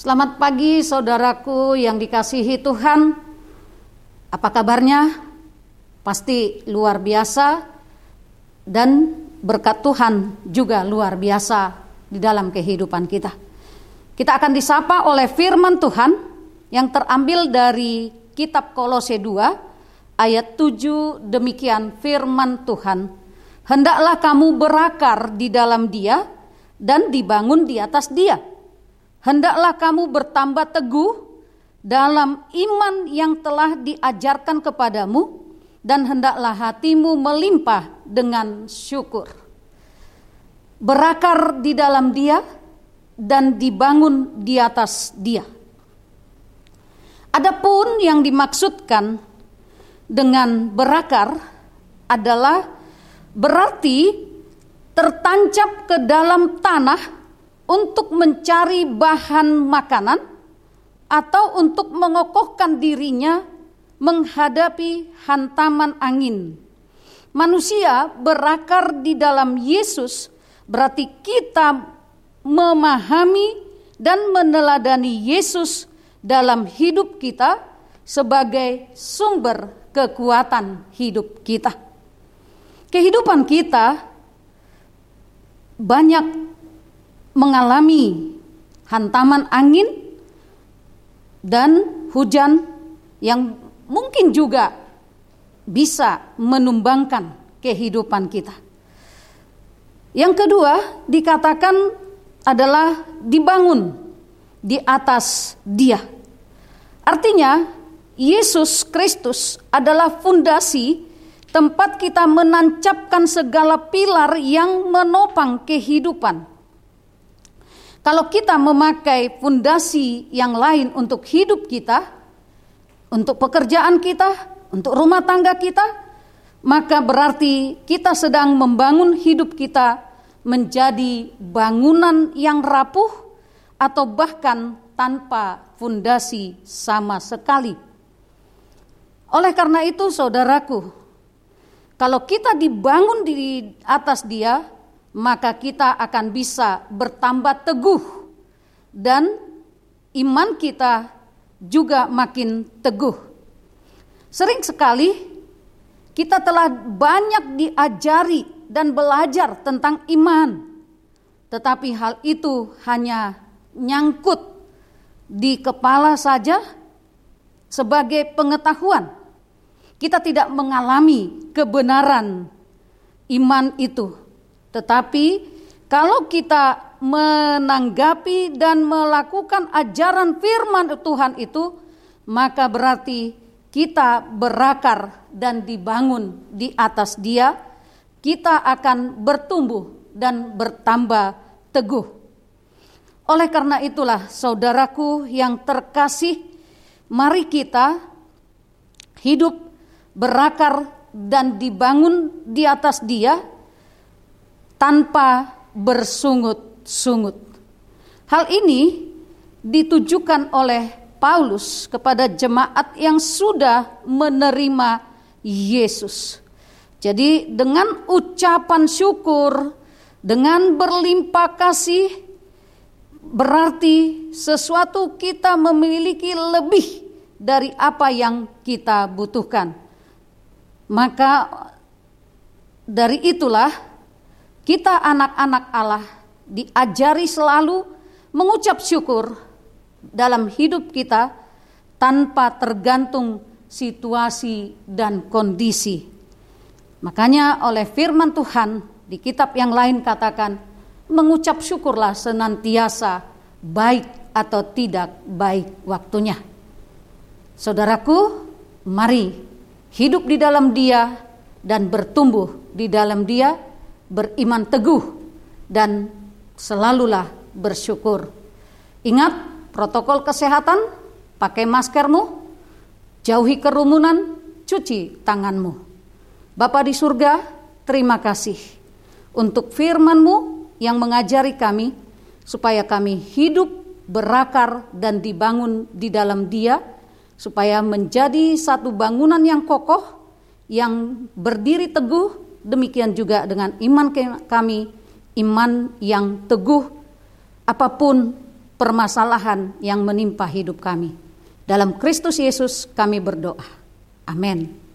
Selamat pagi saudaraku yang dikasihi Tuhan. Apa kabarnya? Pasti luar biasa dan berkat Tuhan juga luar biasa di dalam kehidupan kita. Kita akan disapa oleh firman Tuhan yang terambil dari kitab Kolose 2 ayat 7 demikian firman Tuhan. Hendaklah kamu berakar di dalam dia dan dibangun di atas dia Hendaklah kamu bertambah teguh dalam iman yang telah diajarkan kepadamu, dan hendaklah hatimu melimpah dengan syukur. Berakar di dalam Dia dan dibangun di atas Dia. Adapun yang dimaksudkan dengan berakar adalah berarti tertancap ke dalam tanah untuk mencari bahan makanan atau untuk mengokohkan dirinya menghadapi hantaman angin. Manusia berakar di dalam Yesus berarti kita memahami dan meneladani Yesus dalam hidup kita sebagai sumber kekuatan hidup kita. Kehidupan kita banyak mengalami hantaman angin dan hujan yang mungkin juga bisa menumbangkan kehidupan kita. Yang kedua, dikatakan adalah dibangun di atas Dia. Artinya, Yesus Kristus adalah fundasi tempat kita menancapkan segala pilar yang menopang kehidupan. Kalau kita memakai fundasi yang lain untuk hidup kita, untuk pekerjaan kita, untuk rumah tangga kita, maka berarti kita sedang membangun hidup kita menjadi bangunan yang rapuh atau bahkan tanpa fundasi sama sekali. Oleh karena itu, saudaraku, kalau kita dibangun di atas Dia, maka kita akan bisa bertambah teguh dan iman kita juga makin teguh. Sering sekali kita telah banyak diajari dan belajar tentang iman, tetapi hal itu hanya nyangkut di kepala saja sebagai pengetahuan. Kita tidak mengalami kebenaran iman itu tetapi kalau kita menanggapi dan melakukan ajaran firman Tuhan itu, maka berarti kita berakar dan dibangun di atas Dia, kita akan bertumbuh dan bertambah teguh. Oleh karena itulah, saudaraku yang terkasih, mari kita hidup berakar dan dibangun di atas Dia tanpa bersungut-sungut. Hal ini ditujukan oleh Paulus kepada jemaat yang sudah menerima Yesus. Jadi dengan ucapan syukur, dengan berlimpah kasih berarti sesuatu kita memiliki lebih dari apa yang kita butuhkan. Maka dari itulah kita anak-anak Allah diajari selalu mengucap syukur dalam hidup kita tanpa tergantung situasi dan kondisi. Makanya oleh firman Tuhan di kitab yang lain katakan mengucap syukurlah senantiasa baik atau tidak baik waktunya. Saudaraku, mari hidup di dalam Dia dan bertumbuh di dalam Dia beriman teguh dan selalulah bersyukur. Ingat protokol kesehatan, pakai maskermu, jauhi kerumunan, cuci tanganmu. Bapa di surga, terima kasih untuk firman-Mu yang mengajari kami supaya kami hidup berakar dan dibangun di dalam Dia supaya menjadi satu bangunan yang kokoh yang berdiri teguh demikian juga dengan iman kami, iman yang teguh apa pun permasalahan yang menimpa hidup kami. Dalam Kristus Yesus kami berdoa. Amin.